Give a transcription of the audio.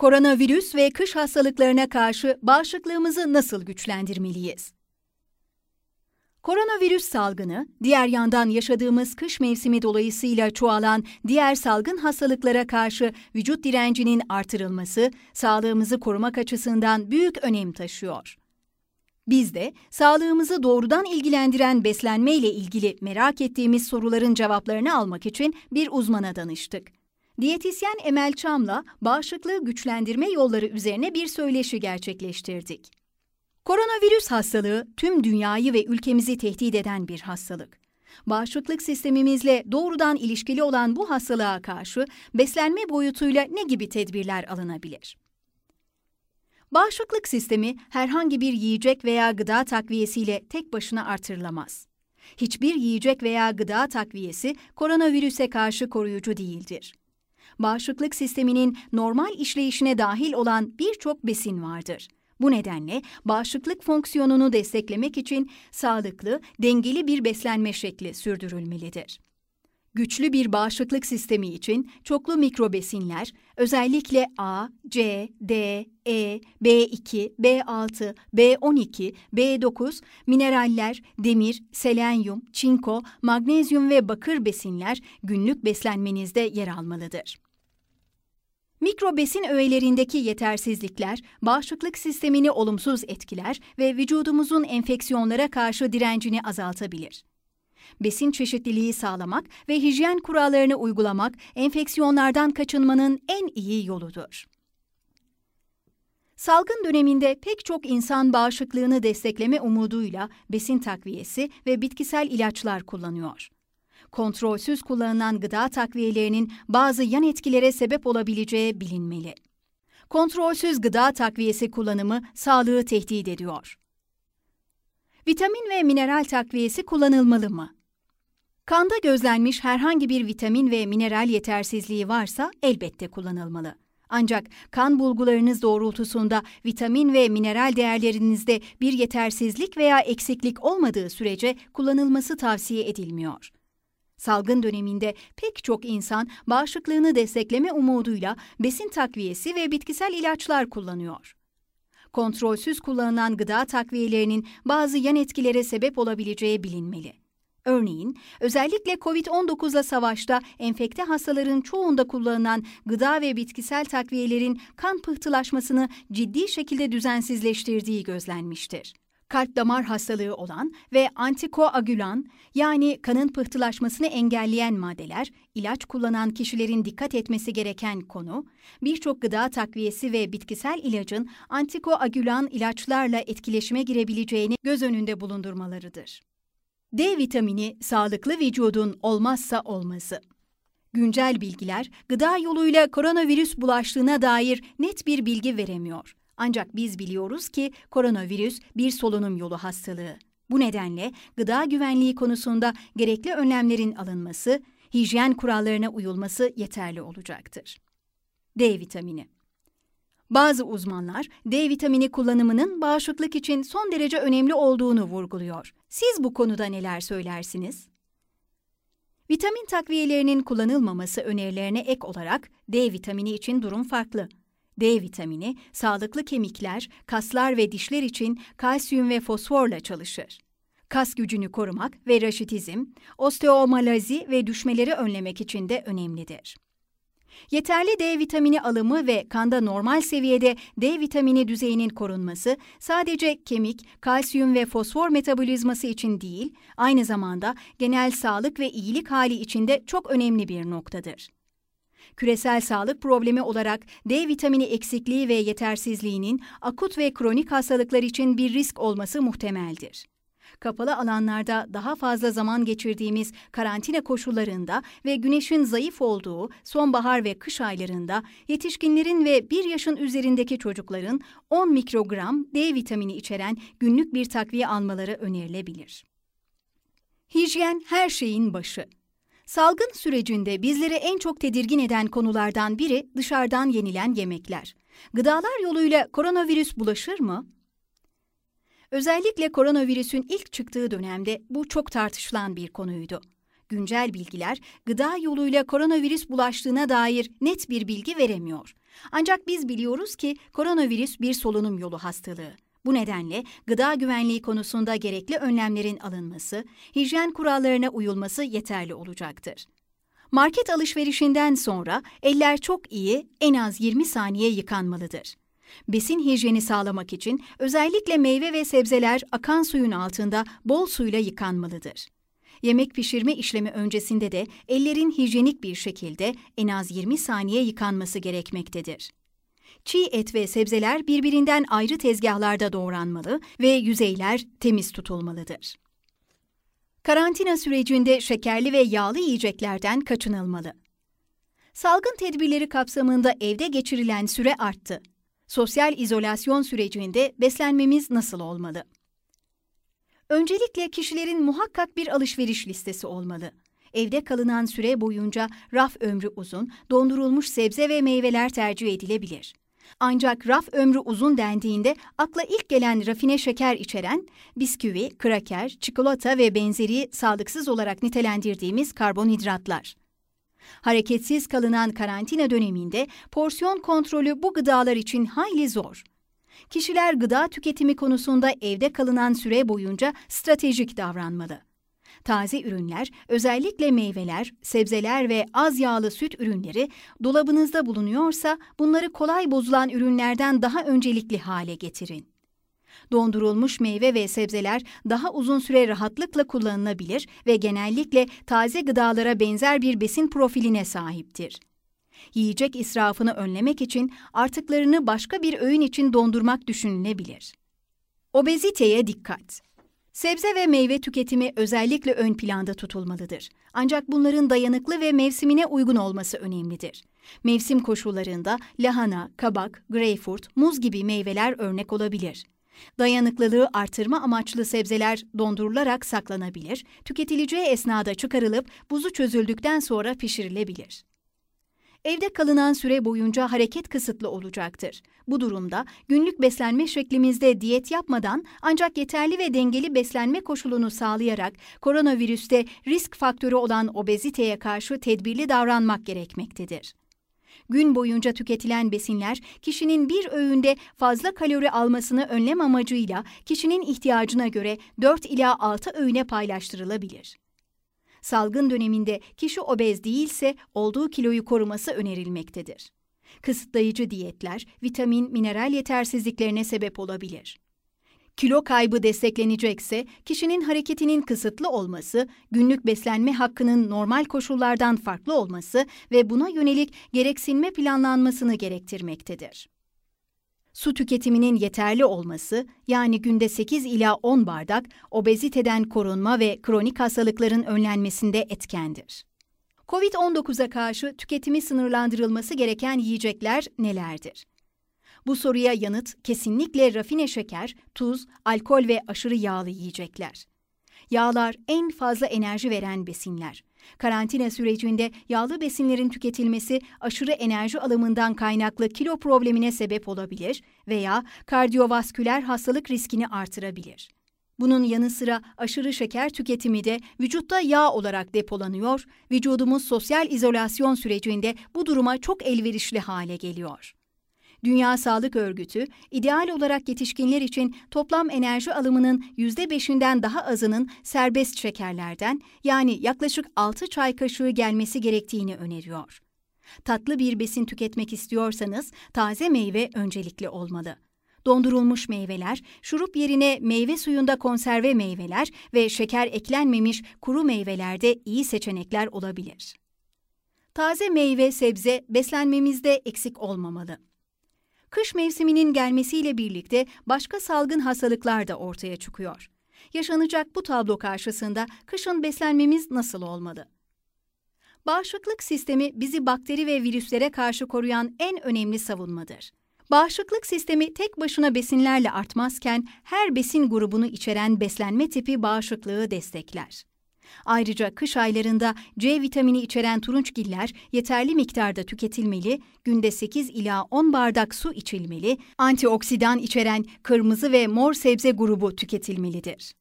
Koronavirüs ve kış hastalıklarına karşı bağışıklığımızı nasıl güçlendirmeliyiz? Koronavirüs salgını, diğer yandan yaşadığımız kış mevsimi dolayısıyla çoğalan diğer salgın hastalıklara karşı vücut direncinin artırılması, sağlığımızı korumak açısından büyük önem taşıyor. Biz de sağlığımızı doğrudan ilgilendiren beslenme ile ilgili merak ettiğimiz soruların cevaplarını almak için bir uzmana danıştık. Diyetisyen Emel Çam'la bağışıklığı güçlendirme yolları üzerine bir söyleşi gerçekleştirdik. Koronavirüs hastalığı tüm dünyayı ve ülkemizi tehdit eden bir hastalık. Bağışıklık sistemimizle doğrudan ilişkili olan bu hastalığa karşı beslenme boyutuyla ne gibi tedbirler alınabilir? Bağışıklık sistemi herhangi bir yiyecek veya gıda takviyesiyle tek başına artırılamaz. Hiçbir yiyecek veya gıda takviyesi koronavirüse karşı koruyucu değildir. Bağışıklık sisteminin normal işleyişine dahil olan birçok besin vardır. Bu nedenle bağışıklık fonksiyonunu desteklemek için sağlıklı, dengeli bir beslenme şekli sürdürülmelidir. Güçlü bir bağışıklık sistemi için çoklu mikrobesinler, özellikle A, C, D, E, B2, B6, B12, B9, mineraller, demir, selenyum, çinko, magnezyum ve bakır besinler günlük beslenmenizde yer almalıdır. Mikrobesin öğelerindeki yetersizlikler bağışıklık sistemini olumsuz etkiler ve vücudumuzun enfeksiyonlara karşı direncini azaltabilir. Besin çeşitliliği sağlamak ve hijyen kurallarını uygulamak enfeksiyonlardan kaçınmanın en iyi yoludur. Salgın döneminde pek çok insan bağışıklığını destekleme umuduyla besin takviyesi ve bitkisel ilaçlar kullanıyor kontrolsüz kullanılan gıda takviyelerinin bazı yan etkilere sebep olabileceği bilinmeli. Kontrolsüz gıda takviyesi kullanımı sağlığı tehdit ediyor. Vitamin ve mineral takviyesi kullanılmalı mı? Kanda gözlenmiş herhangi bir vitamin ve mineral yetersizliği varsa elbette kullanılmalı. Ancak kan bulgularınız doğrultusunda vitamin ve mineral değerlerinizde bir yetersizlik veya eksiklik olmadığı sürece kullanılması tavsiye edilmiyor. Salgın döneminde pek çok insan bağışıklığını destekleme umuduyla besin takviyesi ve bitkisel ilaçlar kullanıyor. Kontrolsüz kullanılan gıda takviyelerinin bazı yan etkilere sebep olabileceği bilinmeli. Örneğin, özellikle COVID-19'la savaşta enfekte hastaların çoğunda kullanılan gıda ve bitkisel takviyelerin kan pıhtılaşmasını ciddi şekilde düzensizleştirdiği gözlenmiştir kalp damar hastalığı olan ve antikoagülan yani kanın pıhtılaşmasını engelleyen maddeler, ilaç kullanan kişilerin dikkat etmesi gereken konu, birçok gıda takviyesi ve bitkisel ilacın antikoagülan ilaçlarla etkileşime girebileceğini göz önünde bulundurmalarıdır. D vitamini sağlıklı vücudun olmazsa olmazı. Güncel bilgiler gıda yoluyla koronavirüs bulaştığına dair net bir bilgi veremiyor. Ancak biz biliyoruz ki koronavirüs bir solunum yolu hastalığı. Bu nedenle gıda güvenliği konusunda gerekli önlemlerin alınması, hijyen kurallarına uyulması yeterli olacaktır. D vitamini bazı uzmanlar D vitamini kullanımının bağışıklık için son derece önemli olduğunu vurguluyor. Siz bu konuda neler söylersiniz? Vitamin takviyelerinin kullanılmaması önerilerine ek olarak D vitamini için durum farklı. D vitamini, sağlıklı kemikler, kaslar ve dişler için kalsiyum ve fosforla çalışır. Kas gücünü korumak ve raşitizm, osteomalazi ve düşmeleri önlemek için de önemlidir. Yeterli D vitamini alımı ve kanda normal seviyede D vitamini düzeyinin korunması sadece kemik, kalsiyum ve fosfor metabolizması için değil, aynı zamanda genel sağlık ve iyilik hali için de çok önemli bir noktadır. Küresel sağlık problemi olarak D vitamini eksikliği ve yetersizliğinin akut ve kronik hastalıklar için bir risk olması muhtemeldir. Kapalı alanlarda daha fazla zaman geçirdiğimiz karantina koşullarında ve güneşin zayıf olduğu sonbahar ve kış aylarında yetişkinlerin ve 1 yaşın üzerindeki çocukların 10 mikrogram D vitamini içeren günlük bir takviye almaları önerilebilir. Hijyen her şeyin başı. Salgın sürecinde bizleri en çok tedirgin eden konulardan biri dışarıdan yenilen yemekler. Gıdalar yoluyla koronavirüs bulaşır mı? Özellikle koronavirüsün ilk çıktığı dönemde bu çok tartışılan bir konuydu. Güncel bilgiler gıda yoluyla koronavirüs bulaştığına dair net bir bilgi veremiyor. Ancak biz biliyoruz ki koronavirüs bir solunum yolu hastalığı. Bu nedenle gıda güvenliği konusunda gerekli önlemlerin alınması, hijyen kurallarına uyulması yeterli olacaktır. Market alışverişinden sonra eller çok iyi, en az 20 saniye yıkanmalıdır. Besin hijyeni sağlamak için özellikle meyve ve sebzeler akan suyun altında bol suyla yıkanmalıdır. Yemek pişirme işlemi öncesinde de ellerin hijyenik bir şekilde en az 20 saniye yıkanması gerekmektedir. Çiğ et ve sebzeler birbirinden ayrı tezgahlarda doğranmalı ve yüzeyler temiz tutulmalıdır. Karantina sürecinde şekerli ve yağlı yiyeceklerden kaçınılmalı. Salgın tedbirleri kapsamında evde geçirilen süre arttı. Sosyal izolasyon sürecinde beslenmemiz nasıl olmalı? Öncelikle kişilerin muhakkak bir alışveriş listesi olmalı. Evde kalınan süre boyunca raf ömrü uzun, dondurulmuş sebze ve meyveler tercih edilebilir. Ancak raf ömrü uzun dendiğinde akla ilk gelen rafine şeker içeren bisküvi, kraker, çikolata ve benzeri sağlıksız olarak nitelendirdiğimiz karbonhidratlar. Hareketsiz kalınan karantina döneminde porsiyon kontrolü bu gıdalar için hayli zor. Kişiler gıda tüketimi konusunda evde kalınan süre boyunca stratejik davranmalı. Taze ürünler, özellikle meyveler, sebzeler ve az yağlı süt ürünleri dolabınızda bulunuyorsa bunları kolay bozulan ürünlerden daha öncelikli hale getirin. Dondurulmuş meyve ve sebzeler daha uzun süre rahatlıkla kullanılabilir ve genellikle taze gıdalara benzer bir besin profiline sahiptir. Yiyecek israfını önlemek için artıklarını başka bir öğün için dondurmak düşünülebilir. Obeziteye dikkat. Sebze ve meyve tüketimi özellikle ön planda tutulmalıdır. Ancak bunların dayanıklı ve mevsimine uygun olması önemlidir. Mevsim koşullarında lahana, kabak, greyfurt, muz gibi meyveler örnek olabilir. Dayanıklılığı artırma amaçlı sebzeler dondurularak saklanabilir, tüketileceği esnada çıkarılıp buzu çözüldükten sonra pişirilebilir. Evde kalınan süre boyunca hareket kısıtlı olacaktır. Bu durumda günlük beslenme şeklimizde diyet yapmadan ancak yeterli ve dengeli beslenme koşulunu sağlayarak koronavirüste risk faktörü olan obeziteye karşı tedbirli davranmak gerekmektedir. Gün boyunca tüketilen besinler kişinin bir öğünde fazla kalori almasını önlem amacıyla kişinin ihtiyacına göre 4 ila 6 öğüne paylaştırılabilir. Salgın döneminde kişi obez değilse olduğu kiloyu koruması önerilmektedir. Kısıtlayıcı diyetler vitamin, mineral yetersizliklerine sebep olabilir. Kilo kaybı desteklenecekse kişinin hareketinin kısıtlı olması, günlük beslenme hakkının normal koşullardan farklı olması ve buna yönelik gereksinme planlanmasını gerektirmektedir. Su tüketiminin yeterli olması, yani günde 8 ila 10 bardak, obeziteden korunma ve kronik hastalıkların önlenmesinde etkendir. COVID-19'a karşı tüketimi sınırlandırılması gereken yiyecekler nelerdir? Bu soruya yanıt kesinlikle rafine şeker, tuz, alkol ve aşırı yağlı yiyecekler. Yağlar en fazla enerji veren besinler. Karantina sürecinde yağlı besinlerin tüketilmesi aşırı enerji alımından kaynaklı kilo problemine sebep olabilir veya kardiyovasküler hastalık riskini artırabilir. Bunun yanı sıra aşırı şeker tüketimi de vücutta yağ olarak depolanıyor, vücudumuz sosyal izolasyon sürecinde bu duruma çok elverişli hale geliyor. Dünya Sağlık Örgütü, ideal olarak yetişkinler için toplam enerji alımının %5'inden daha azının serbest şekerlerden yani yaklaşık 6 çay kaşığı gelmesi gerektiğini öneriyor. Tatlı bir besin tüketmek istiyorsanız taze meyve öncelikli olmalı. Dondurulmuş meyveler, şurup yerine meyve suyunda konserve meyveler ve şeker eklenmemiş kuru meyvelerde iyi seçenekler olabilir. Taze meyve, sebze beslenmemizde eksik olmamalı. Kış mevsiminin gelmesiyle birlikte başka salgın hastalıklar da ortaya çıkıyor. Yaşanacak bu tablo karşısında kışın beslenmemiz nasıl olmalı? Bağışıklık sistemi bizi bakteri ve virüslere karşı koruyan en önemli savunmadır. Bağışıklık sistemi tek başına besinlerle artmazken her besin grubunu içeren beslenme tipi bağışıklığı destekler. Ayrıca kış aylarında C vitamini içeren turunçgiller yeterli miktarda tüketilmeli, günde 8 ila 10 bardak su içilmeli, antioksidan içeren kırmızı ve mor sebze grubu tüketilmelidir.